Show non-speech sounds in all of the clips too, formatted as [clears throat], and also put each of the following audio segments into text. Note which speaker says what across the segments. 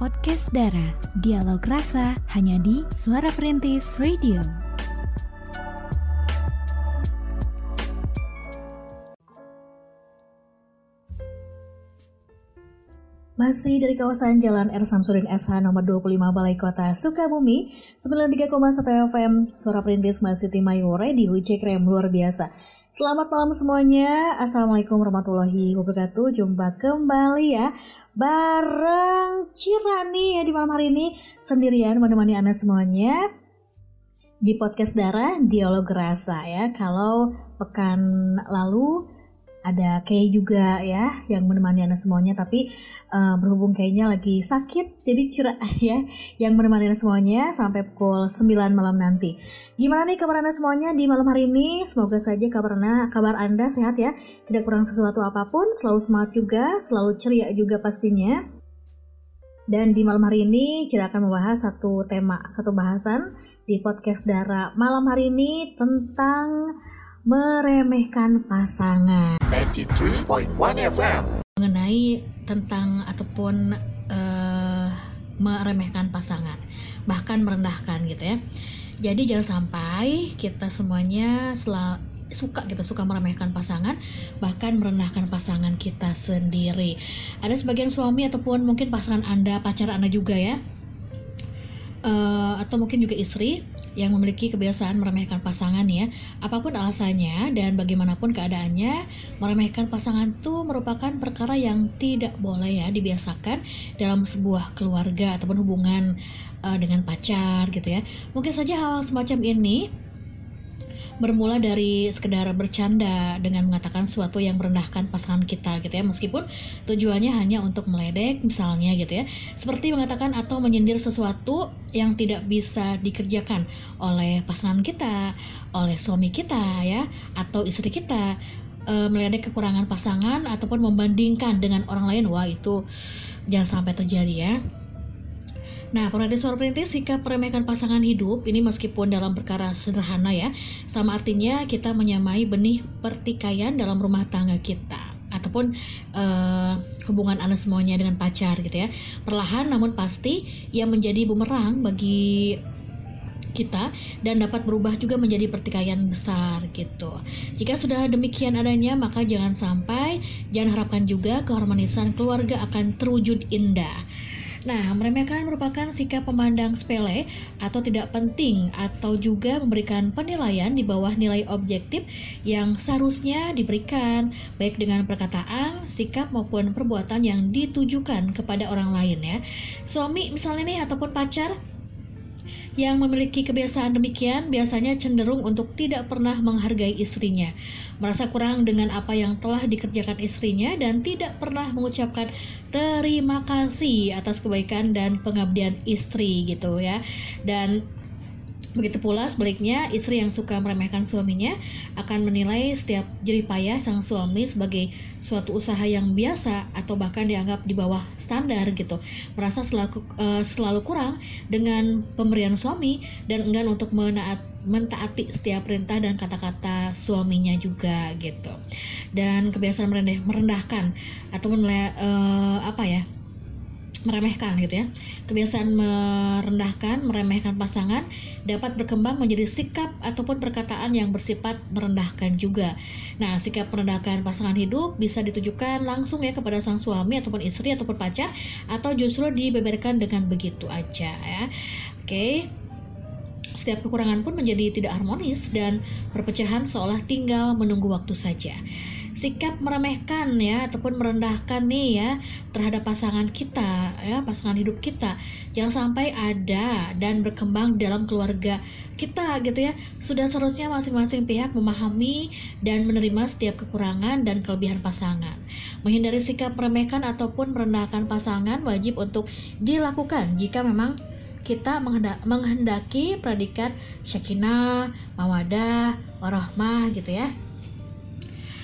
Speaker 1: podcast Dara, dialog rasa hanya di Suara Perintis Radio.
Speaker 2: Masih dari kawasan Jalan R. Samsudin SH nomor 25 Balai Kota Sukabumi 93,1 FM Suara Perintis masih Timayu Radio Cek Rem luar biasa. Selamat malam semuanya. Assalamualaikum warahmatullahi wabarakatuh. Jumpa kembali ya Bareng Cirani ya di malam hari ini. Sendirian menemani Anda semuanya Di podcast Darah Dialog Rasa ya. Kalau pekan lalu ada Kay juga ya yang menemani anda semuanya tapi uh, berhubung kayaknya lagi sakit jadi kira [laughs] ya yang menemani anda semuanya sampai pukul 9 malam nanti. Gimana nih kabar anda semuanya di malam hari ini? Semoga saja kabar anda kabar anda sehat ya. Tidak kurang sesuatu apa pun selalu semangat juga selalu ceria juga pastinya. Dan di malam hari ini kita akan membahas satu tema satu bahasan di podcast Dara malam hari ini tentang meremehkan pasangan. 93.1 FM. Mengenai tentang ataupun uh, meremehkan pasangan, bahkan merendahkan gitu ya. Jadi jangan sampai kita semuanya selalu suka kita suka meremehkan pasangan bahkan merendahkan pasangan kita sendiri ada sebagian suami ataupun mungkin pasangan anda pacar anda juga ya uh, atau mungkin juga istri yang memiliki kebiasaan meremehkan pasangan ya. Apa pun alasannya dan bagaimanapun keadaannya meremehkan pasangan itu merupakan perkara yang tidak boleh ya dibiasakan dalam sebuah keluarga ataupun hubungan uh, dengan pacar gitu ya. Mungkin saja hal semacam ini bermula dari sekedar bercanda dengan mengatakan sesuatu yang merendahkan pasangan kita gitu ya. Meskipun tujuannya hanya untuk meledek misalnya gitu ya. Seperti mengatakan atau menyindir sesuatu yang tidak bisa dikerjakan oleh pasangan kita oleh suami kita ya atau istri kita. E, meledek kekurangan pasangan ataupun membandingkan dengan orang lain. Wah itu jangan sampai terjadi ya Nah, suara perintis sikap meremehkan pasangan hidup ini meskipun dalam perkara sederhana ya, sama artinya kita menyamai benih pertikaian dalam rumah tangga kita ataupun uh, hubungan anda semuanya dengan pacar gitu ya. Perlahan namun pasti yang menjadi bumerang bagi kita dan dapat berubah juga menjadi pertikaian besar gitu. Jika sudah demikian adanya, maka jangan sampai jangan harapkan juga keharmonisan keluarga akan terwujud indah. Nah, meremehkan merupakan sikap memandang sepele atau tidak penting atau juga memberikan penilaian di bawah nilai objektif yang seharusnya diberikan baik dengan perkataan, sikap maupun perbuatan yang ditujukan kepada orang lain ya. Suami misalnya nih ataupun pacar yang memiliki kebiasaan demikian biasanya cenderung untuk tidak pernah menghargai istrinya, merasa kurang dengan apa yang telah dikerjakan istrinya, dan tidak pernah mengucapkan terima kasih atas kebaikan dan pengabdian istri gitu ya. Dan Begitu pula sebaliknya, istri yang suka meremehkan suaminya akan menilai setiap jerih payah sang suami sebagai suatu usaha yang biasa atau bahkan dianggap di bawah standar gitu. Merasa selalu, uh, selalu kurang dengan pemberian suami dan enggan untuk menaat, mentaati setiap perintah dan kata-kata suaminya juga gitu. Dan kebiasaan merendah, merendahkan atau menilai, uh, apa ya? Meremehkan gitu ya. Kebiasaan merendahkan, meremehkan pasangan dapat berkembang menjadi sikap ataupun perkataan yang bersifat merendahkan juga. Nah, sikap merendahkan pasangan hidup bisa ditujukan langsung ya kepada sang suami ataupun istri ataupun pacar atau justru dibeberkan dengan begitu aja ya. Oke. Setiap kekurangan pun menjadi tidak harmonis dan perpecahan seolah tinggal menunggu waktu saja sikap meremehkan ya ataupun merendahkan nih ya terhadap pasangan kita ya pasangan hidup kita. Jangan sampai ada dan berkembang dalam keluarga kita gitu ya. Sudah seharusnya masing-masing pihak memahami dan menerima setiap kekurangan dan kelebihan pasangan. Menghindari sikap meremehkan ataupun merendahkan pasangan wajib untuk dilakukan jika memang kita menghendaki predikat syakinah, mawadah, warahmah gitu ya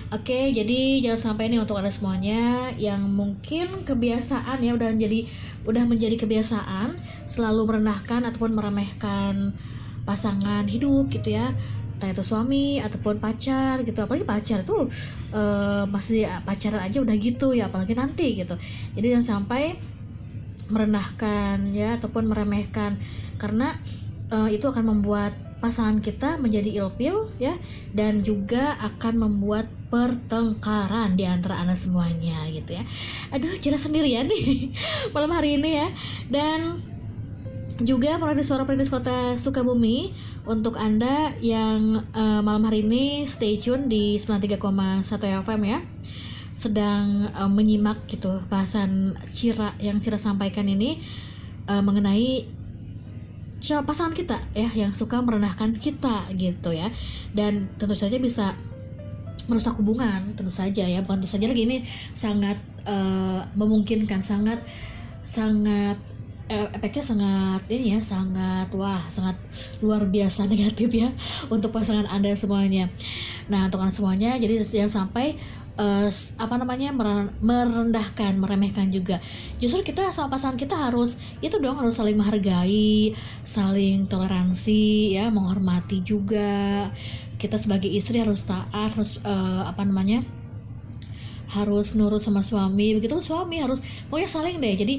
Speaker 2: Oke, jadi jangan sampai nih untuk anda semuanya yang mungkin kebiasaan ya udah menjadi udah menjadi kebiasaan selalu merendahkan ataupun meremehkan pasangan hidup gitu ya. Entah itu suami ataupun pacar gitu apalagi pacar itu uh, masih pacaran aja udah gitu ya apalagi nanti gitu. Jadi jangan sampai merendahkan ya ataupun meremehkan. Karena uh, itu akan membuat pasangan kita menjadi ilpil ya dan juga akan membuat pertengkaran di antara anda semuanya gitu ya. Aduh jelas sendirian nih [laughs] malam hari ini ya. Dan juga di suara perintis kota Sukabumi untuk anda yang uh, malam hari ini stay tune di 93,1 FM ya. Sedang uh, menyimak gitu bahasan Cira yang Cira sampaikan ini uh, mengenai pasangan kita ya yang suka merendahkan kita gitu ya. Dan tentu saja bisa merusak hubungan tentu saja ya. Bukan tentu saja lagi ini sangat uh, memungkinkan sangat sangat uh, efeknya sangat ini ya sangat wah sangat luar biasa [laughs] negatif ya untuk pasangan anda semuanya. Nah untuk anda semuanya jadi yang sampai uh, apa namanya merendahkan, meremehkan juga. Justru kita sama pasangan kita harus itu dong harus saling menghargai, saling toleransi, ya menghormati juga. Kita sebagai istri harus taat, harus uh, apa namanya harus nurut sama suami. Begitu suami harus pokoknya saling deh. Jadi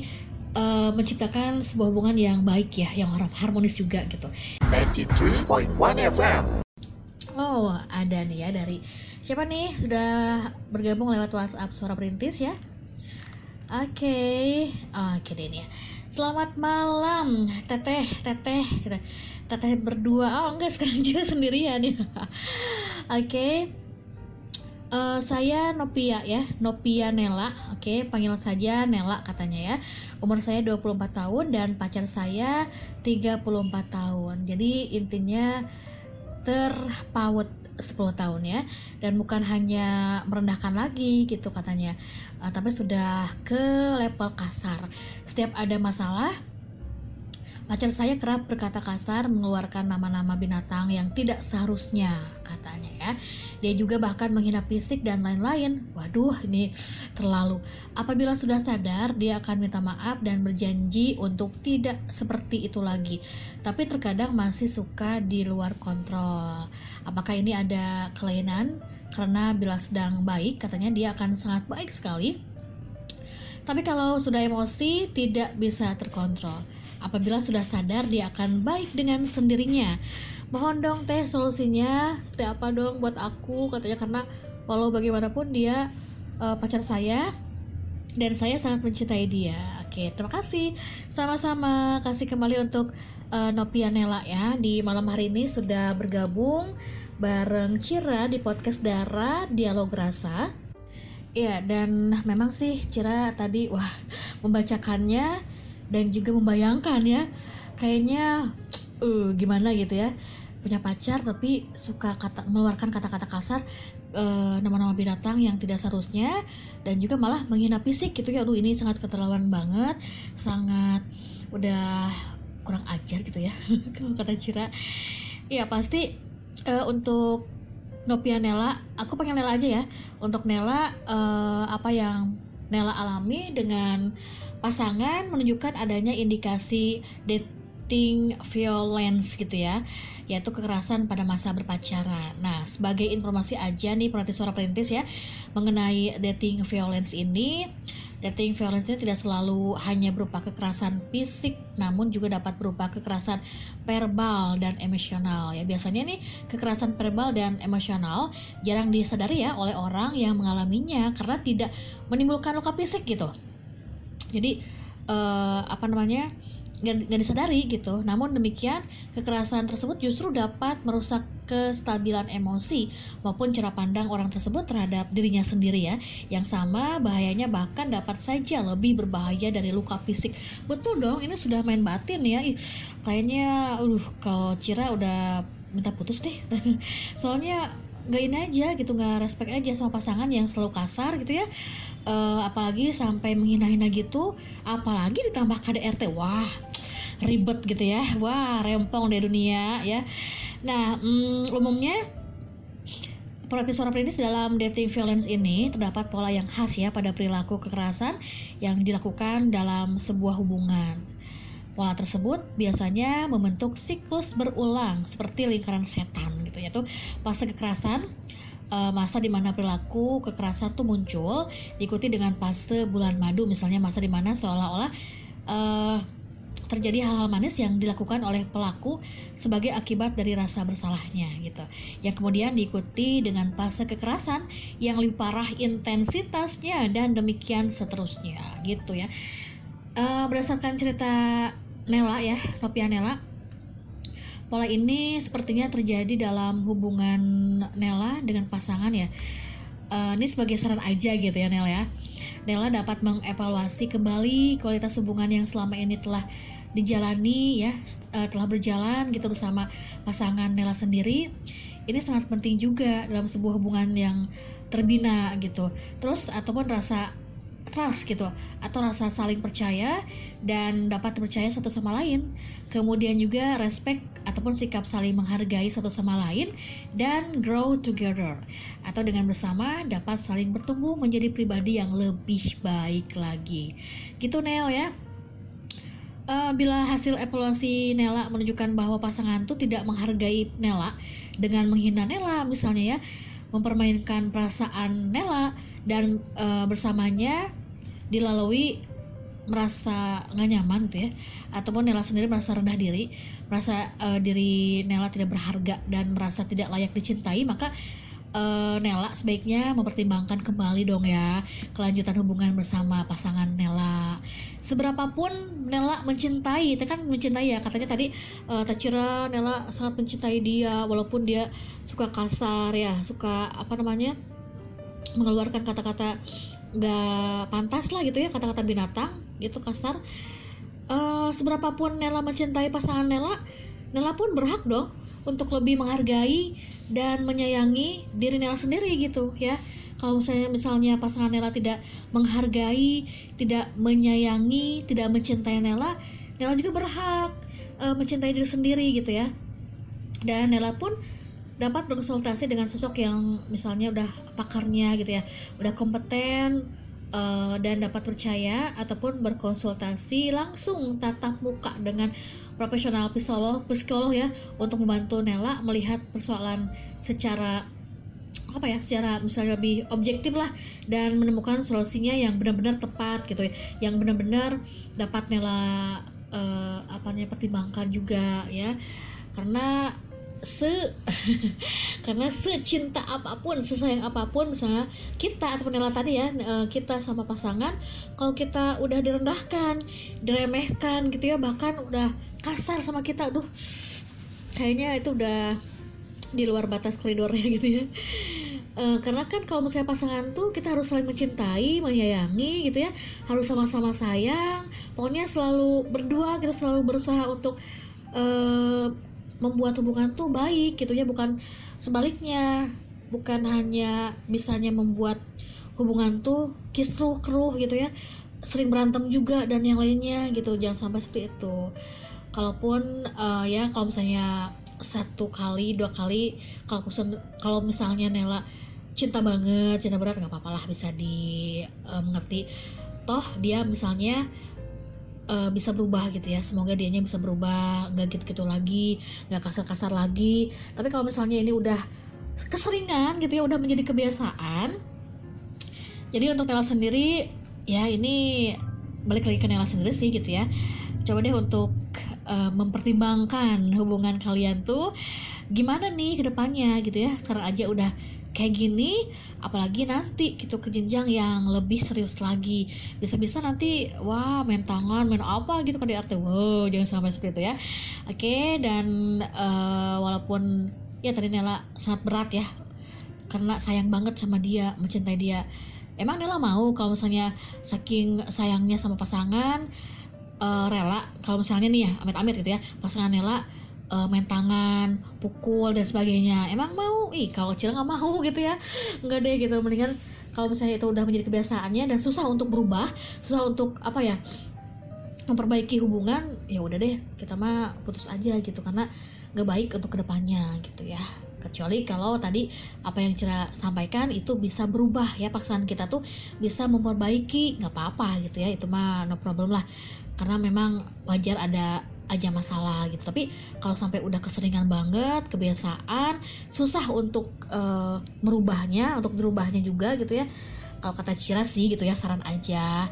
Speaker 2: uh, menciptakan sebuah hubungan yang baik ya, yang harmonis juga gitu. 93.1 FM. Oh, ada nih ya dari Siapa nih sudah bergabung lewat WhatsApp Suara Perintis ya? Oke, okay. oke deh nih ya. Selamat malam, teteh, teteh, teteh berdua. Oh enggak, sekarang juga sendirian ya. [laughs] oke, okay. uh, eh, saya Nopia ya, Nopia Nela. Oke, okay, panggil saja Nela katanya ya. Umur saya 24 tahun dan pacar saya 34 tahun. Jadi intinya terpaut 10 tahun ya. Dan bukan hanya merendahkan lagi gitu katanya. Uh, tapi sudah ke level kasar. Setiap ada masalah Pacar saya kerap berkata kasar mengeluarkan nama-nama binatang yang tidak seharusnya katanya ya. Dia juga bahkan menghina fisik dan lain-lain. Waduh, ini terlalu. Apabila sudah sadar, dia akan minta maaf dan berjanji untuk tidak seperti itu lagi. Tapi terkadang masih suka di luar kontrol. Apakah ini ada kelainan? Karena bila sedang baik, katanya dia akan sangat baik sekali. Tapi kalau sudah emosi, tidak bisa terkontrol. Apabila sudah sadar, dia akan baik dengan sendirinya. Mohon dong teh solusinya seperti apa dong buat aku katanya karena walau bagaimanapun dia uh, pacar saya dan saya sangat mencintai dia. Oke, terima kasih. Sama-sama kasih kembali untuk uh, Nopia Nela ya di malam hari ini sudah bergabung bareng Cira di podcast Dara Dialog Rasa. Ya, dan memang sih Cira tadi wah membacakannya dan juga membayangkan ya kayaknya uh, gimana gitu ya punya pacar tapi suka kata mengeluarkan kata-kata kasar nama nama-nama binatang yang tidak seharusnya dan juga malah menghina fisik gitu ya. Aduh ini sangat keterlaluan banget sangat udah kurang ajar gitu ya [laughs] kalau kata Cira. Ya pasti uh, untuk Nopia Nela aku pengen Nela aja ya untuk Nela uh, apa yang Nela alami dengan pasangan menunjukkan adanya indikasi dating violence gitu ya yaitu kekerasan pada masa berpacaran. Nah, sebagai informasi aja nih pelatih suara perintis ya mengenai dating violence ini, dating violence ini tidak selalu hanya berupa kekerasan fisik, namun juga dapat berupa kekerasan verbal dan emosional ya. Biasanya nih kekerasan verbal dan emosional jarang disadari ya oleh orang yang mengalaminya karena tidak menimbulkan luka fisik gitu jadi uh, apa namanya nggak disadari gitu. Namun demikian kekerasan tersebut justru dapat merusak kestabilan emosi maupun cara pandang orang tersebut terhadap dirinya sendiri ya. Yang sama bahayanya bahkan dapat saja lebih berbahaya dari luka fisik. Betul dong, ini sudah main batin ya. Ih, kayaknya, uh, kalau Cira udah minta putus deh. [laughs] Soalnya nggak ini aja gitu nggak respect aja sama pasangan yang selalu kasar gitu ya uh, apalagi sampai menghina-hina gitu apalagi ditambah KDRT wah ribet gitu ya wah rempong deh dunia ya nah um, umumnya Praktis seorang perintis dalam dating violence ini terdapat pola yang khas ya pada perilaku kekerasan yang dilakukan dalam sebuah hubungan. Pola tersebut biasanya membentuk siklus berulang seperti lingkaran setan gitu yaitu fase kekerasan uh, masa di mana perilaku kekerasan tuh muncul diikuti dengan fase bulan madu misalnya masa di mana seolah-olah uh, terjadi hal-hal manis yang dilakukan oleh pelaku sebagai akibat dari rasa bersalahnya gitu. Yang kemudian diikuti dengan fase kekerasan yang lebih parah intensitasnya dan demikian seterusnya gitu ya. Uh, berdasarkan cerita Nela ya, Nopia Nela, pola ini sepertinya terjadi dalam hubungan Nela dengan pasangan ya. Uh, ini sebagai saran aja gitu ya Nela ya. Nela dapat mengevaluasi kembali kualitas hubungan yang selama ini telah dijalani ya uh, telah berjalan gitu bersama pasangan Nela sendiri ini sangat penting juga dalam sebuah hubungan yang terbina gitu terus ataupun rasa trust gitu atau rasa saling percaya dan dapat percaya satu sama lain kemudian juga respect ataupun sikap saling menghargai satu sama lain dan grow together. Atau dengan bersama dapat saling bertumbuh menjadi pribadi yang lebih baik lagi. Gitu Nel ya. Uh, bila hasil evaluasi Nela menunjukkan bahwa pasangan itu tidak menghargai Nela dengan menghina Nela misalnya ya mempermainkan perasaan Nela dan uh, bersamanya dilalui merasa nggak nyaman gitu ya ataupun Nela sendiri merasa rendah diri merasa uh, diri Nela tidak berharga dan merasa tidak layak dicintai maka uh, Nela sebaiknya mempertimbangkan kembali dong ya kelanjutan hubungan bersama pasangan Nela. Seberapapun Nela mencintai, itu kan mencintai ya katanya tadi uh, Tachira Nela sangat mencintai dia walaupun dia suka kasar ya, suka apa namanya mengeluarkan kata-kata gak pantas lah gitu ya kata-kata binatang gitu kasar. Uh, seberapapun Nela mencintai pasangan Nela, Nela pun berhak dong untuk lebih menghargai dan menyayangi diri Nela sendiri gitu ya. Kalau misalnya misalnya pasangan Nela tidak menghargai tidak menyayangi tidak mencintai Nela Nela juga berhak uh, mencintai diri sendiri gitu ya. Dan Nela pun dapat berkonsultasi dengan sosok yang misalnya udah pakarnya gitu ya. Udah kompeten uh, dan dapat percaya ataupun berkonsultasi langsung tatap muka dengan profesional psikolog psikolog ya untuk membantu Nela melihat persoalan secara apa ya secara misalnya lebih objektif lah dan menemukan solusinya yang benar-benar tepat gitu ya yang benar-benar dapat Nela uh, apa namanya pertimbangkan juga ya. Karena se [laughs] karena secinta apa pun sesayang apa pun misalnya kita atau Nela tadi ya e, kita sama pasangan kalau kita udah direndahkan diremehkan gitu ya bahkan udah kasar sama kita aduh kayaknya itu udah di luar batas koridornya [laughs] gitu ya Uh, karena kan kalau misalnya pasangan tuh kita harus saling mencintai, menyayangi gitu ya, harus sama-sama sayang. Pokoknya selalu berdua kita selalu berusaha untuk uh, membuat hubungan tuh baik gitu ya bukan sebaliknya. Bukan hanya bisanya membuat hubungan tuh kisruh keruh gitu ya sering berantem juga dan yang lainnya gitu jangan sampai seperti itu. Kalaupun uh, ya kalau misalnya satu kali dua kali kalau kalau misalnya Nela cinta banget cinta berat nggak apa-apa lah bisa di uh, mengerti. Toh dia misalnya uh, bisa berubah gitu ya. Semoga dianya bisa berubah nggak gitu-gitu lagi nggak kasar-kasar lagi. Tapi kalau misalnya ini udah keseringan gitu ya udah menjadi kebiasaan jadi untuk Nela sendiri ya ini balik lagi ke Nela sendiri sih gitu ya. Coba deh untuk uh, mempertimbangkan hubungan kalian tuh gimana nih ke depannya gitu ya. Sekarang aja udah kayak gini apalagi nanti gitu ke jenjang yang lebih serius lagi. Bisa-bisa nanti wah main tangan main apa gitu kan di art wow jangan sampai seperti itu ya. Oke dan uh, walaupun ya tadi Nela sangat berat ya karena sayang banget sama dia mencintai dia. Emang Nela mau kalau misalnya saking sayangnya sama pasangan uh, rela kalau misalnya nih ya amit-amit gitu ya pasangan Nela uh, main tangan, pukul dan sebagainya. Emang mau? Ih, kalau Cila nggak mau [laughs] gitu ya. Nggak deh gitu. Mendingan kalau misalnya itu udah menjadi kebiasaannya dan susah untuk berubah, susah untuk apa ya? memperbaiki hubungan, ya udah deh, kita mah putus aja gitu karena nggak baik untuk ke depannya gitu ya. Kecuali kalau tadi apa yang Cira sampaikan itu bisa berubah ya paksaan kita tuh bisa memperbaiki nggak apa-apa gitu ya itu mah no problem lah karena memang wajar ada aja masalah gitu. Tapi kalau sampai udah keseringan banget kebiasaan susah untuk uh, merubahnya untuk dirubahnya juga gitu ya. Kalau kata Cira sih gitu ya saran aja.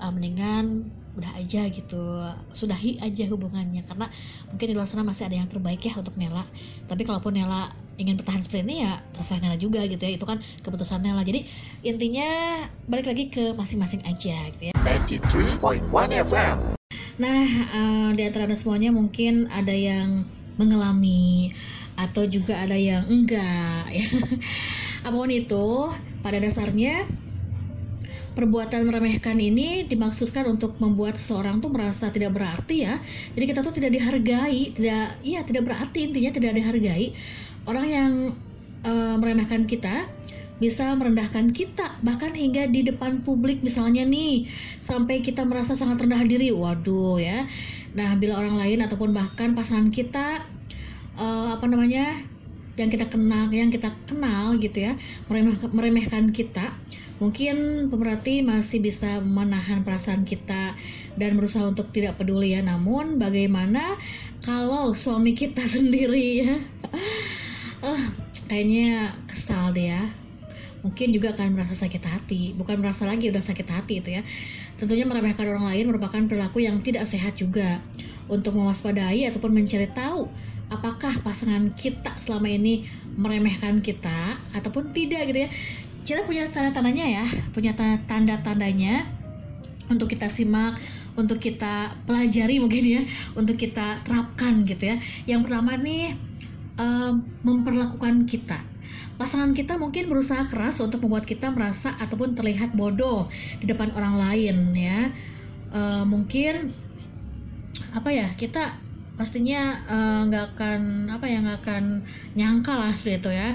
Speaker 2: Uh, mendingan udah aja gitu sudahi aja hubungannya. Karena mungkin di luar sana masih ada yang terbaik ya untuk Nela. Tapi kalaupun Nela ingin bertahan seperti ini ya terserah Nela juga gitu ya. Itu kan keputusan Nela. Jadi intinya balik lagi ke masing-masing aja gitu ya. 93.1 FM nah uh, di antara semuanya mungkin ada yang mengalami atau juga ada yang enggak ya [laughs] apa pun itu pada dasarnya perbuatan meremehkan ini dimaksudkan untuk membuat seseorang tuh merasa tidak berarti ya. Jadi kita tuh tidak dihargai, tidak iya tidak berarti intinya tidak dihargai. Orang yang uh, meremehkan kita bisa merendahkan kita bahkan hingga di depan publik misalnya nih sampai kita merasa sangat rendah diri waduh ya nah bila orang lain ataupun bahkan pasangan kita uh, apa namanya yang kita kenal yang kita kenal gitu ya meremehkan kita Mungkin pemerhati masih bisa menahan perasaan kita dan berusaha untuk tidak peduli ya. Namun bagaimana kalau suami kita [laughs] sendiri ya? uh, kayaknya kesal deh ya. Mungkin juga akan merasa sakit hati, bukan merasa lagi udah sakit hati itu ya. Tentunya meremehkan orang lain merupakan perilaku yang tidak sehat juga. Untuk mewaspadai ataupun mencari tahu apakah pasangan kita selama ini meremehkan kita ataupun tidak gitu ya kita punya tanda-tandanya ya punya tanda-tandanya untuk kita simak untuk kita pelajari mungkin ya untuk kita terapkan gitu ya yang pertama nih memperlakukan kita pasangan kita mungkin berusaha keras untuk membuat kita merasa ataupun terlihat bodoh di depan orang lain ya. Uh, mungkin apa ya kita pastinya nggak uh, akan apa ya nggak akan nyangka lah seperti itu ya.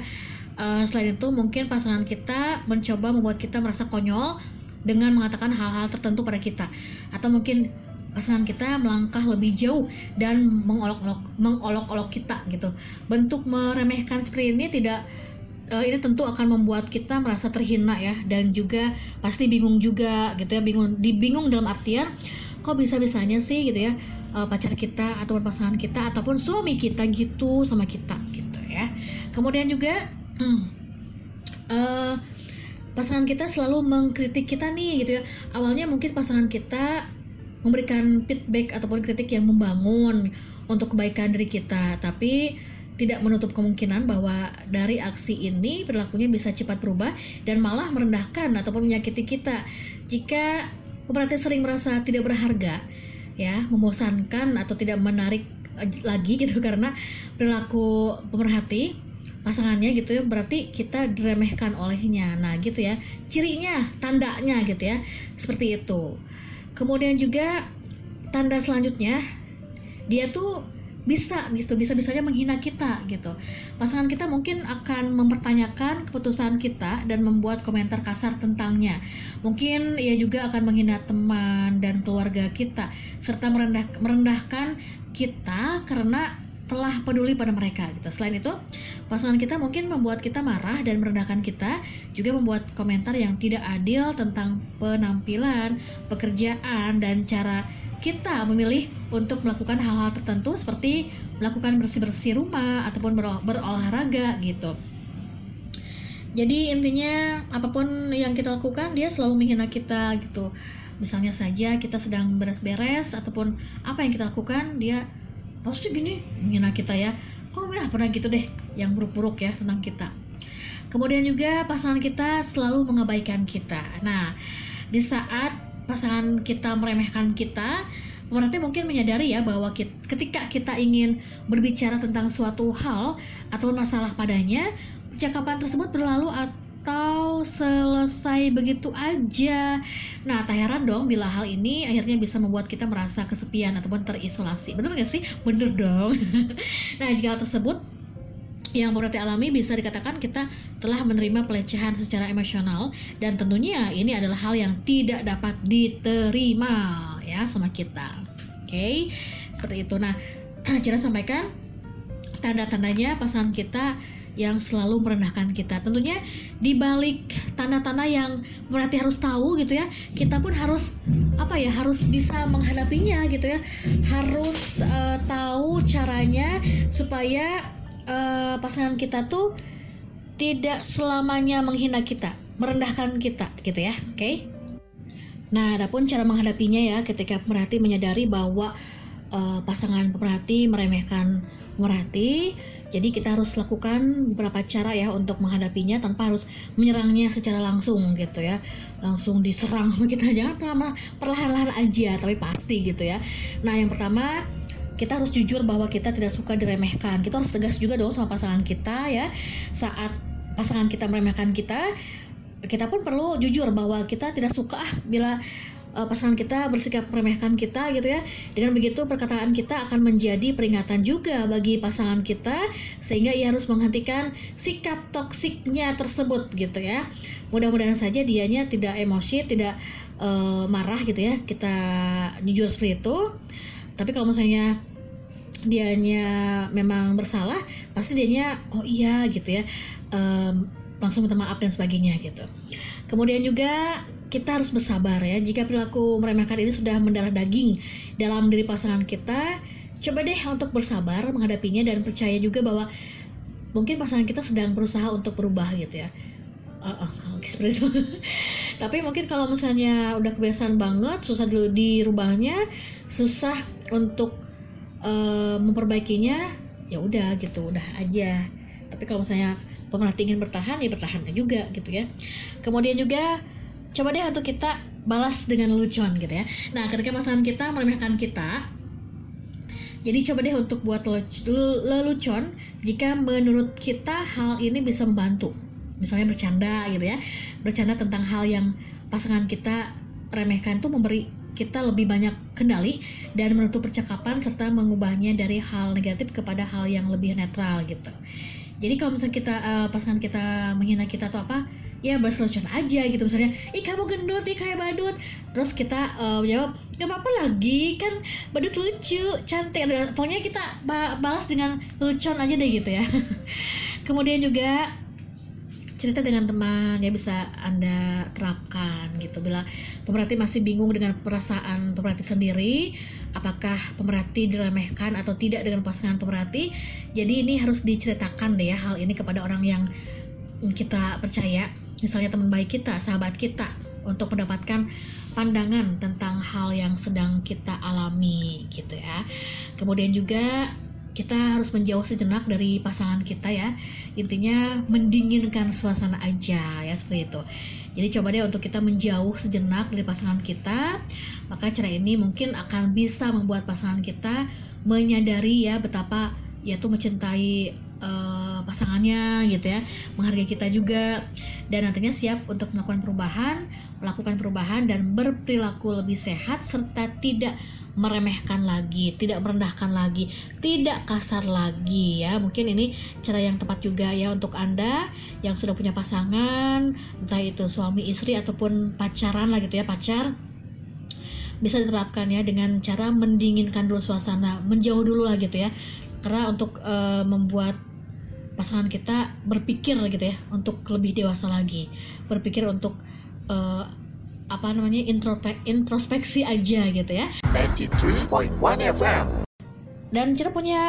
Speaker 2: Uh, selain itu mungkin pasangan kita mencoba membuat kita merasa konyol dengan mengatakan hal-hal tertentu pada kita. Atau mungkin pasangan kita melangkah lebih jauh dan mengolok-olok mengolok-olok kita gitu. Bentuk meremehkan seperti ini tidak uh, ini tentu akan membuat kita merasa terhina ya dan juga pasti bingung juga gitu ya bingung dibingung dalam artian kok bisa bisanya sih gitu ya uh, pacar kita ataupun pasangan kita ataupun suami kita gitu sama kita gitu ya kemudian juga hmm. uh, pasangan kita selalu mengkritik kita nih gitu ya awalnya mungkin pasangan kita memberikan feedback ataupun kritik yang membangun untuk kebaikan diri kita tapi tidak menutup kemungkinan bahwa dari aksi ini perilakunya bisa cepat berubah dan malah merendahkan ataupun menyakiti kita. Jika pemerhati sering merasa tidak berharga ya membosankan atau tidak menarik lagi [laughs] gitu karena perilaku pemerhati pasangannya gitu ya berarti kita diremehkan olehnya. Nah gitu ya. Cirinya tandanya gitu ya. Seperti itu. Kemudian juga tanda selanjutnya dia tuh bisa gitu bisa bisanya menghina kita gitu. Pasangan kita mungkin akan mempertanyakan keputusan kita dan membuat komentar kasar tentangnya. Mungkin ia juga akan menghina teman dan keluarga kita serta merendah, merendahkan kita karena telah peduli pada mereka gitu. Selain itu, pasangan kita mungkin membuat kita marah dan merendahkan kita, juga membuat komentar yang tidak adil tentang penampilan, pekerjaan dan cara kita memilih untuk melakukan hal-hal tertentu seperti melakukan bersih-bersih rumah ataupun ber berolahraga gitu. Jadi intinya apa pun yang kita lakukan dia selalu menghina kita gitu. Misalnya saja kita sedang beres-beres ataupun apa yang kita lakukan dia pasti gini menghina kita ya. Kok ya pernah gitu deh yang buruk-buruk ya tentang kita. Kemudian juga pasangan kita selalu mengabaikan kita. Nah di saat pasangan kita meremehkan kita Berarti mungkin menyadari ya bahwa kita, ketika kita ingin berbicara tentang suatu hal atau masalah padanya, percakapan tersebut berlalu atau selesai begitu aja. Nah, tak heran dong bila hal ini akhirnya bisa membuat kita merasa kesepian ataupun terisolasi. Bener gak sih? Bener dong. [laughs] nah, jika hal tersebut yang berarti alami bisa dikatakan kita telah menerima pelecehan secara emosional dan tentunya ini adalah hal yang tidak dapat diterima ya sama kita. Oke, okay? seperti itu. Nah, [clears throat] kita sampaikan tanda-tandanya pasangan kita yang selalu merendahkan kita. Tentunya di balik tanda-tanda yang berarti harus tahu gitu ya, kita pun harus apa ya, harus bisa menghadapinya gitu ya. Harus uh, tahu caranya supaya uh, pasangan kita tuh tidak selamanya menghina kita, merendahkan kita gitu ya. Oke. Okay? Nah, adapun cara menghadapinya ya ketika pemerhati menyadari bahwa uh, pasangan pemerhati meremehkan pemerhati, jadi kita harus lakukan beberapa cara ya untuk menghadapinya tanpa harus menyerangnya secara langsung gitu ya. Langsung diserang kita jangan perlahan-lahan aja tapi pasti gitu ya. Nah, yang pertama kita harus jujur bahwa kita tidak suka diremehkan. Kita harus tegas juga dong sama pasangan kita ya. Saat pasangan kita meremehkan kita, kita pun perlu jujur bahwa kita tidak suka ah bila uh, pasangan kita bersikap meremehkan kita gitu ya. Dengan begitu perkataan kita akan menjadi peringatan juga bagi pasangan kita sehingga ia harus menghentikan sikap toksiknya tersebut gitu ya. Mudah-mudahan saja dianya tidak emosi, tidak uh, marah gitu ya. Kita jujur seperti itu. Tapi kalau misalnya dianya memang bersalah, pasti dianya oh iya gitu ya. Um, langsung minta maaf dan sebagainya gitu. Kemudian juga kita harus bersabar ya. Jika perilaku meremehkan ini sudah mendarah daging dalam diri pasangan kita, coba deh untuk bersabar menghadapinya dan percaya juga bahwa mungkin pasangan kita sedang berusaha untuk berubah gitu ya. Uh, seperti. [laughs] Tapi mungkin kalau misalnya udah kebiasaan banget, susah dulu dirubahnya, susah untuk uh, memperbaikinya, ya udah gitu, udah aja. Tapi kalau misalnya pemerhati ingin bertahan, ya bertahan juga gitu ya. Kemudian juga coba deh untuk kita balas dengan lelucon gitu ya. Nah ketika pasangan kita meremehkan kita jadi coba deh untuk buat lelucon jika menurut kita hal ini bisa membantu. Misalnya bercanda gitu ya. Bercanda tentang hal yang pasangan kita remehkan tuh memberi kita lebih banyak kendali dan menutup percakapan serta mengubahnya dari hal negatif kepada hal yang lebih netral gitu. Jadi kalau misalnya kita uh, pasangan kita menghina kita atau apa, ya bahas lucuan aja gitu misalnya. Ih kamu gendut ih kayak badut. Terus kita uh, jawab gak apa-apa lagi kan badut lucu cantik. Pokoknya kita balas dengan lucuan aja deh gitu ya. [laughs] Kemudian juga cerita dengan teman ya bisa anda terapkan gitu. Bila pemerhati masih bingung dengan perasaan pemerhati sendiri apakah pemerhati diremehkan atau tidak dengan pasangan pemerhati jadi ini harus diceritakan deh ya hal ini kepada orang yang kita percaya misalnya teman baik kita, sahabat kita untuk mendapatkan pandangan tentang hal yang sedang kita alami gitu ya. Kemudian juga kita harus menjauh sejenak dari pasangan kita ya. Intinya mendinginkan suasana aja ya seperti itu. Jadi coba deh untuk kita menjauh sejenak dari pasangan kita. Maka cara ini mungkin akan bisa membuat pasangan kita menyadari ya betapa yaitu mencintai uh, pasangannya gitu ya, menghargai kita juga dan nantinya siap untuk melakukan perubahan, melakukan perubahan dan berperilaku lebih sehat serta tidak meremehkan lagi, tidak merendahkan lagi, tidak kasar lagi ya. Mungkin ini cara yang tepat juga ya untuk Anda yang sudah punya pasangan, entah itu suami istri ataupun pacaran lah gitu ya, pacar bisa diterapkan ya dengan cara mendinginkan dulu suasana, menjauh dulu lah gitu ya. Karena untuk uh, membuat pasangan kita berpikir gitu ya untuk lebih dewasa lagi. Berpikir untuk uh, apa namanya introspeksi aja gitu ya. 93.1 FM dan cara punya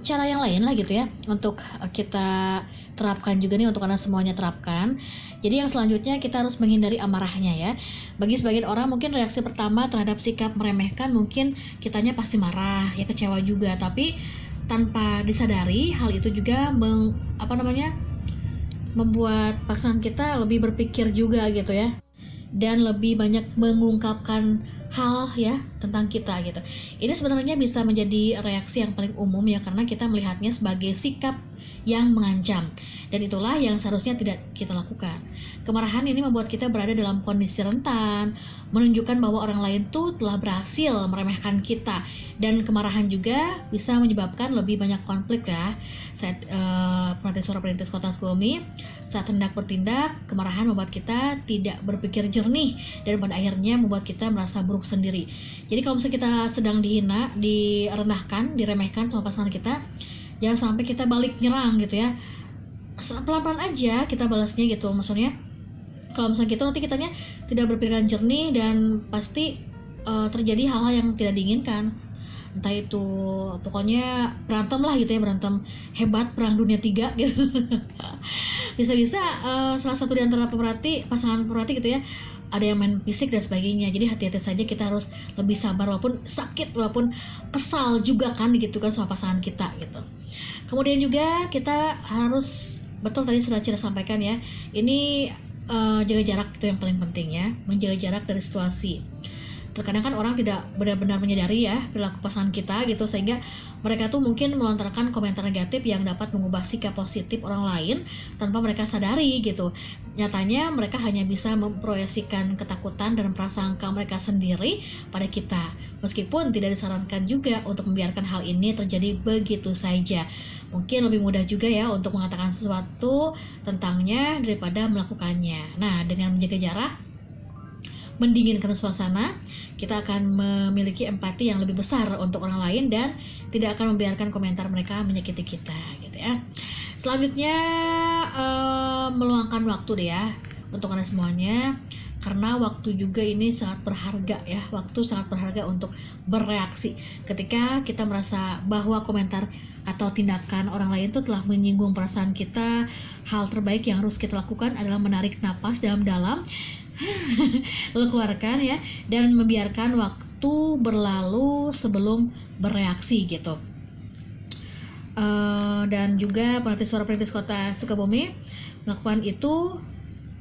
Speaker 2: cara yang lain lah gitu ya untuk kita terapkan juga nih untuk anda semuanya terapkan. Jadi yang selanjutnya kita harus menghindari amarahnya ya. Bagi sebagian orang mungkin reaksi pertama terhadap sikap meremehkan mungkin kitanya pasti marah ya kecewa juga. Tapi tanpa disadari hal itu juga meng, apa namanya membuat pasangan kita lebih berpikir juga gitu ya. Dan lebih banyak mengungkapkan hal ya tentang kita gitu. Ini sebenarnya bisa menjadi reaksi yang paling umum ya karena kita melihatnya sebagai sikap yang mengancam dan itulah yang seharusnya tidak kita lakukan. Kemarahan ini membuat kita berada dalam kondisi rentan, menunjukkan bahwa orang lain tuh telah berhasil meremehkan kita dan kemarahan juga bisa menyebabkan lebih banyak konflik ya. Saat uh, suara perintis kota Sukabumi saat hendak bertindak, kemarahan membuat kita tidak berpikir jernih dan pada akhirnya membuat kita merasa buruk sendiri. Jadi kalau misalnya kita sedang dihina, direndahkan, diremehkan sama pasangan kita, jangan sampai kita balik nyerang gitu ya. Pelan-pelan aja kita balasnya gitu maksudnya. Kalau misalnya gitu nanti kitanya tidak berpikiran jernih dan pasti uh, terjadi hal-hal yang tidak diinginkan. Entah itu pokoknya berantem lah gitu ya berantem. Hebat perang dunia tiga gitu. [laughs] Bisa-bisa uh, salah satu di antara pemerhati pasangan pemerhati gitu ya ada yang main fisik dan sebagainya. Jadi hati-hati saja kita harus lebih sabar walaupun sakit walaupun kesal juga kan gitu kan sama pasangan kita gitu. Kemudian juga kita harus betul tadi sudah Cira sampaikan ya ini uh, jaga jarak itu yang paling penting ya menjaga jarak dari situasi. Terkadang kan orang tidak benar-benar menyadari ya perilaku pasangan kita gitu sehingga mereka tuh mungkin melontarkan komentar negatif yang dapat mengubah sikap positif orang lain tanpa mereka sadari gitu. Nyatanya mereka hanya bisa memproyeksikan ketakutan dan prasangka mereka sendiri pada kita. Meskipun tidak disarankan juga untuk membiarkan hal ini terjadi begitu saja. Mungkin lebih mudah juga ya untuk mengatakan sesuatu tentangnya daripada melakukannya. Nah dengan menjaga jarak mendinginkan suasana, kita akan memiliki empati yang lebih besar untuk orang lain dan tidak akan membiarkan komentar mereka menyakiti kita gitu ya. Selanjutnya uh, meluangkan waktu deh ya untuk anda semuanya karena waktu juga ini sangat berharga ya waktu sangat berharga untuk bereaksi ketika kita merasa bahwa komentar atau tindakan orang lain itu telah menyinggung perasaan kita. Hal terbaik yang harus kita lakukan adalah menarik napas dalam-dalam. [laughs] Lo keluarkan ya dan membiarkan waktu berlalu sebelum bereaksi gitu. Uh, dan juga peneliti suara peneliti kota Sukabumi melakukan itu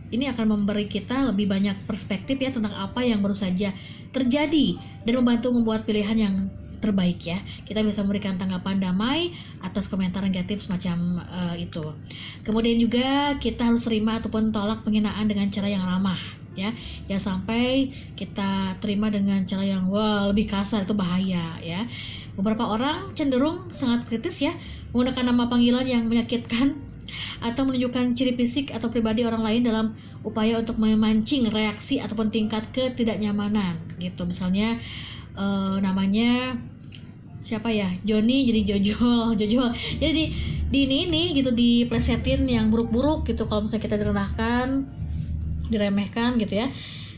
Speaker 2: ini akan memberi kita lebih banyak perspektif ya tentang apa yang baru saja terjadi dan membantu membuat pilihan yang terbaik ya. Kita bisa memberikan tanggapan damai atas komentar negatif semacam uh, itu. Kemudian juga kita harus terima ataupun tolak penghinaan dengan cara yang ramah ya ya sampai kita terima dengan cara yang wah lebih kasar itu bahaya ya beberapa orang cenderung sangat kritis ya menggunakan nama panggilan yang menyakitkan atau menunjukkan ciri fisik atau pribadi orang lain dalam upaya untuk memancing reaksi ataupun tingkat ketidaknyamanan gitu misalnya uh, namanya siapa ya Joni jadi Jojo [laughs] Jojo jadi di ini ini gitu diplesetin yang buruk-buruk gitu kalau misalnya kita direndahkan diremehkan gitu ya.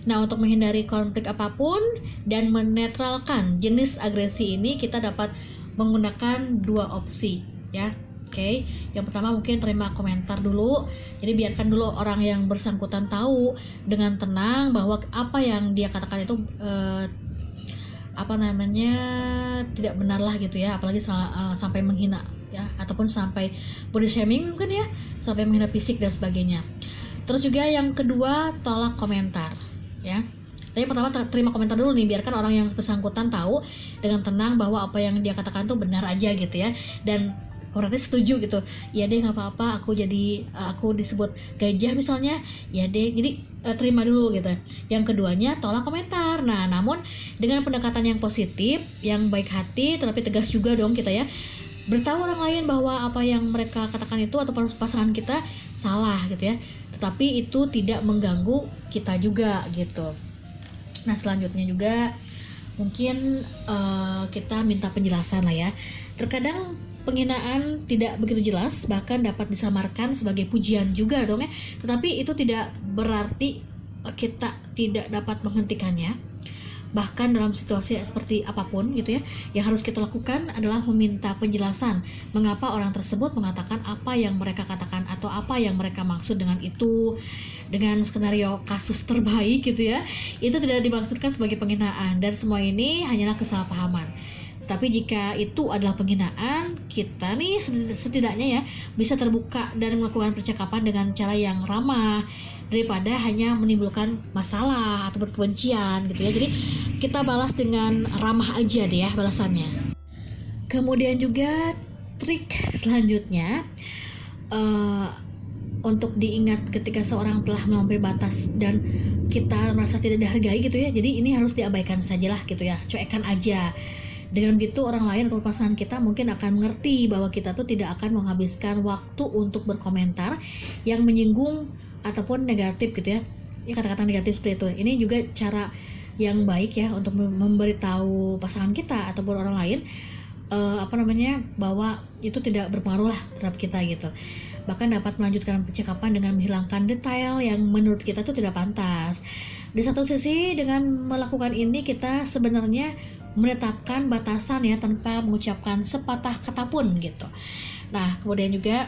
Speaker 2: Nah, untuk menghindari konflik apa pun dan menetralkan jenis agresi ini, kita dapat menggunakan dua opsi, ya. Oke, okay. yang pertama mungkin terima komentar dulu. Jadi biarkan dulu orang yang bersangkutan tahu dengan tenang bahwa apa yang dia katakan itu uh, apa namanya tidak benar lah gitu ya, apalagi uh, sampai menghina ya, ataupun sampai body shaming mungkin ya, sampai menghina fisik dan sebagainya. Terus juga yang kedua tolak komentar, ya. Tapi pertama terima komentar dulu nih, biarkan orang yang bersangkutan tahu dengan tenang bahwa apa yang dia katakan itu benar aja gitu ya. Dan berarti setuju gitu. Ya deh nggak apa-apa aku jadi aku disebut gajah misalnya. Ya deh jadi uh, terima dulu gitu. Yang keduanya tolak komentar. Nah namun dengan pendekatan yang positif yang baik hati tetapi tegas juga dong kita ya beritahu orang lain bahwa apa yang mereka katakan itu atau pasangan kita salah gitu ya. Tetapi itu tidak mengganggu kita juga gitu. Nah selanjutnya juga mungkin uh, kita minta penjelasan lah ya. Terkadang penghinaan tidak begitu jelas bahkan dapat disamarkan sebagai pujian juga dong ya. Tetapi itu tidak berarti kita tidak dapat menghentikannya. Bahkan dalam situasi seperti apa pun gitu ya yang harus kita lakukan adalah meminta penjelasan. Mengapa orang tersebut mengatakan apa yang mereka katakan atau apa yang mereka maksud dengan itu dengan skenario kasus terbaik gitu ya. Itu tidak dimaksudkan sebagai penghinaan dan semua ini hanyalah kesalahpahaman tapi jika itu adalah penghinaan, kita nih setidaknya ya bisa terbuka dan melakukan percakapan dengan cara yang ramah daripada hanya menimbulkan masalah atau kebencian gitu ya. Jadi kita balas dengan ramah aja deh ya balasannya. Kemudian juga trik selanjutnya uh, untuk diingat ketika seorang telah melampaui batas dan kita merasa tidak dihargai gitu ya. Jadi ini harus diabaikan sajalah gitu ya. Cuekan aja dengan begitu orang lain atau pasangan kita mungkin akan mengerti bahwa kita tuh tidak akan menghabiskan waktu untuk berkomentar yang menyinggung ataupun negatif gitu ya. Ya kata-kata negatif seperti itu. Ini juga cara yang baik ya untuk memberitahu pasangan kita ataupun orang lain uh, apa namanya bahwa itu tidak berpengaruh lah terhadap kita gitu bahkan dapat melanjutkan percakapan dengan menghilangkan detail yang menurut kita itu tidak pantas di satu sisi dengan melakukan ini kita sebenarnya menetapkan batasan ya tanpa mengucapkan sepatah kata pun gitu. Nah, kemudian juga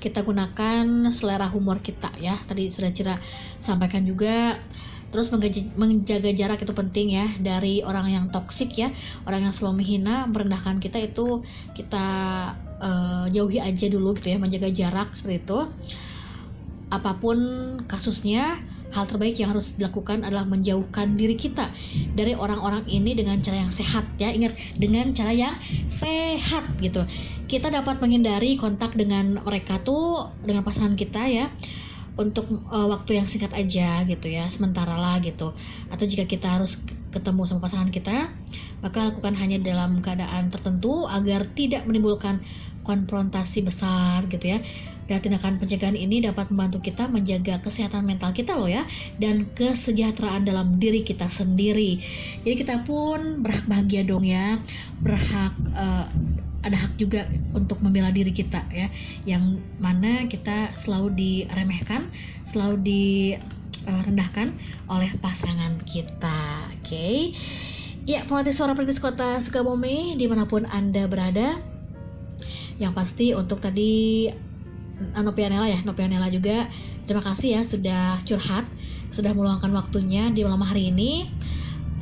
Speaker 2: kita gunakan selera humor kita ya. Tadi sudah Cira sampaikan juga. Terus menjaga jarak itu penting ya dari orang yang toksik ya. Orang yang selalu menghina merendahkan kita itu kita uh, jauhi aja dulu gitu ya menjaga jarak seperti itu. Apa pun kasusnya hal terbaik yang harus dilakukan adalah menjauhkan diri kita dari orang-orang ini dengan cara yang sehat ya. Ingat dengan cara yang sehat gitu. Kita dapat menghindari kontak dengan mereka tuh dengan pasangan kita ya untuk uh, waktu yang singkat aja gitu ya sementara lah gitu. Atau jika kita harus ketemu sama pasangan kita maka lakukan hanya dalam keadaan tertentu agar tidak menimbulkan konfrontasi besar gitu ya dan tindakan pencegahan ini dapat membantu kita menjaga kesehatan mental kita loh ya dan kesejahteraan dalam diri kita sendiri. Jadi kita pun berhak bahagia dong ya, berhak uh, ada hak juga untuk membela diri kita ya, yang mana kita selalu diremehkan, selalu direndahkan oleh pasangan kita. Oke. Okay? Ya, pelatih suara pelatih kota Sukabumi di mana pun anda berada. Yang pasti untuk tadi Nopianela ya, Nopianela juga. Terima kasih ya sudah curhat, sudah meluangkan waktunya di malam hari ini.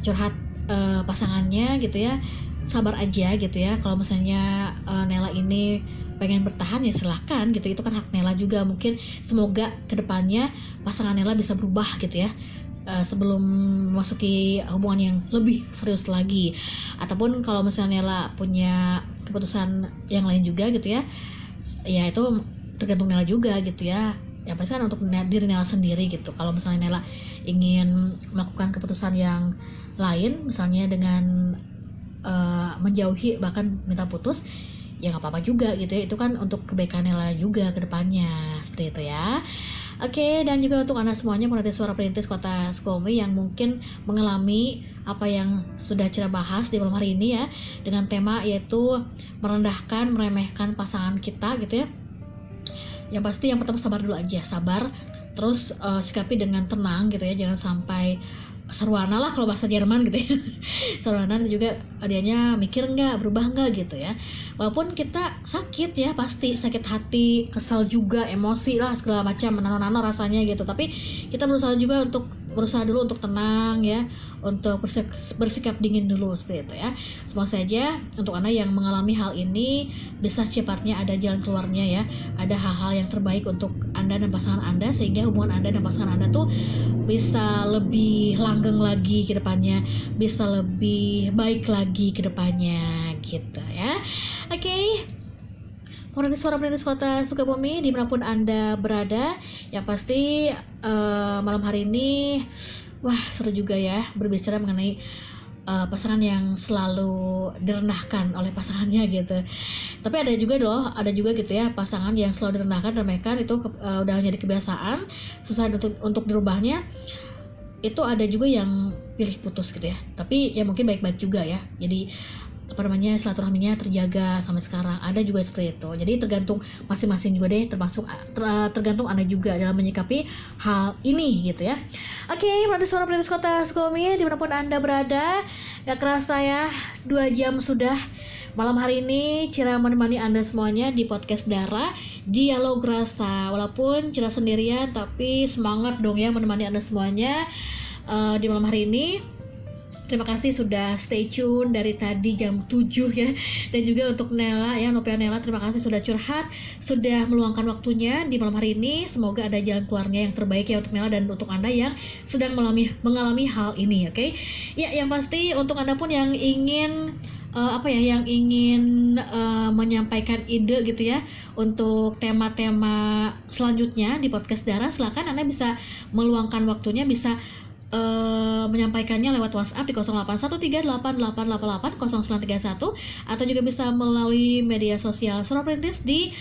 Speaker 2: Curhat uh, pasangannya gitu ya. Sabar aja gitu ya. Kalau misalnya uh, Nela ini pengen bertahan ya silahkan gitu. Itu kan hak Nela juga. Mungkin semoga ke depannya pasangan Nela bisa berubah gitu ya. Uh, sebelum memasuki hubungan yang lebih serius lagi. Ataupun kalau misalnya Nela punya keputusan yang lain juga gitu ya. Ya itu tergantung Nela juga gitu ya. Yang pasti kan untuk diri Nela sendiri gitu. Kalau misalnya Nela ingin melakukan keputusan yang lain misalnya dengan uh, menjauhi bahkan minta putus ya nggak apa-apa juga gitu ya. Itu kan untuk kebaikan Nela juga ke depannya seperti itu ya. Oke, dan juga untuk Anda semuanya penanti suara perintis kota Sukabumi yang mungkin mengalami apa yang sudah Cira bahas di malam hari ini ya dengan tema yaitu merendahkan, meremehkan pasangan kita gitu ya yang pasti yang pertama sabar dulu aja sabar terus uh, sikapi dengan tenang gitu ya jangan sampai serwana lah kalau bahasa Jerman gitu ya. [laughs] Serwana juga adanya mikir nggak berubah nggak gitu ya. Walaupun kita sakit ya pasti sakit hati kesal juga emosi lah segala macam menano-nano rasanya gitu. Tapi kita berusaha juga untuk berusaha dulu untuk tenang ya. Untuk bersikap, bersikap dingin dulu seperti itu ya. Semoga saja untuk anda yang mengalami hal ini bisa cepatnya ada jalan keluarnya ya. Ada hal-hal yang terbaik untuk anda dan pasangan anda sehingga hubungan anda dan pasangan anda tuh bisa lebih langgeng lagi ke depannya bisa lebih baik lagi ke depannya gitu ya. Oke okay. Perintis suara perintis kota Sukabumi di mana pun anda berada yang pasti uh, malam hari ini wah seru juga ya berbicara mengenai uh, pasangan yang selalu direndahkan oleh pasangannya gitu. Tapi ada juga loh, ada juga gitu ya pasangan yang selalu direndahkan dan mereka itu uh, udah menjadi kebiasaan, susah untuk untuk dirubahnya. Itu ada juga yang pilih putus gitu ya. Tapi ya mungkin baik-baik juga ya. Jadi apa namanya silaturahminya terjaga sampai sekarang. Ada juga seperti itu. Jadi tergantung masing-masing juga deh termasuk ter, tergantung anda juga dalam menyikapi hal ini gitu ya. Oke okay, berarti suara Primus Kota Sukabumi di mana pun anda berada gak kerasa ya dua jam sudah malam hari ini. Cira menemani anda semuanya di podcast Dara Dialog Rasa. Walaupun Cira sendirian tapi semangat dong ya menemani anda semuanya uh, di malam hari ini Terima kasih sudah stay tune dari tadi jam 7 ya. Dan juga untuk Nela ya, Nopia Nela terima kasih sudah curhat, sudah meluangkan waktunya di malam hari ini. Semoga ada jalan keluarnya yang terbaik ya untuk Nela dan untuk Anda yang sedang mengalami mengalami hal ini, oke? Okay? Ya, yang pasti untuk Anda pun yang ingin uh, apa ya yang ingin uh, menyampaikan ide gitu ya untuk tema-tema selanjutnya di podcast Dara silakan Anda bisa meluangkan waktunya bisa uh, menyampaikannya lewat WhatsApp di 081388880931 atau juga bisa melalui media sosial Suara Perintis di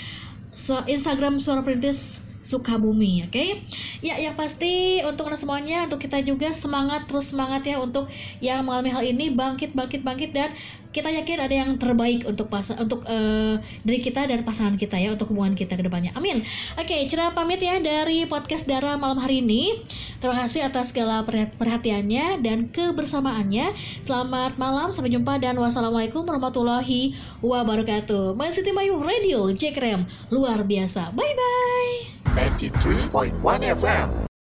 Speaker 2: Instagram Suara Perintis Sukabumi, oke? Okay? Ya, yang pasti untuk anda semuanya, untuk kita juga semangat terus semangat ya untuk yang mengalami hal ini bangkit, bangkit, bangkit dan kita yakin ada yang terbaik untuk pas untuk uh, dari kita dan pasangan kita ya untuk hubungan kita ke depannya. Amin. Oke, okay, cerah pamit ya dari podcast Dara malam hari ini. Terima kasih atas segala perhatiannya dan kebersamaannya. Selamat malam, sampai jumpa dan wassalamualaikum warahmatullahi wabarakatuh. Masih Mayu Radio Jack Rem luar biasa. Bye bye. 93.1 FM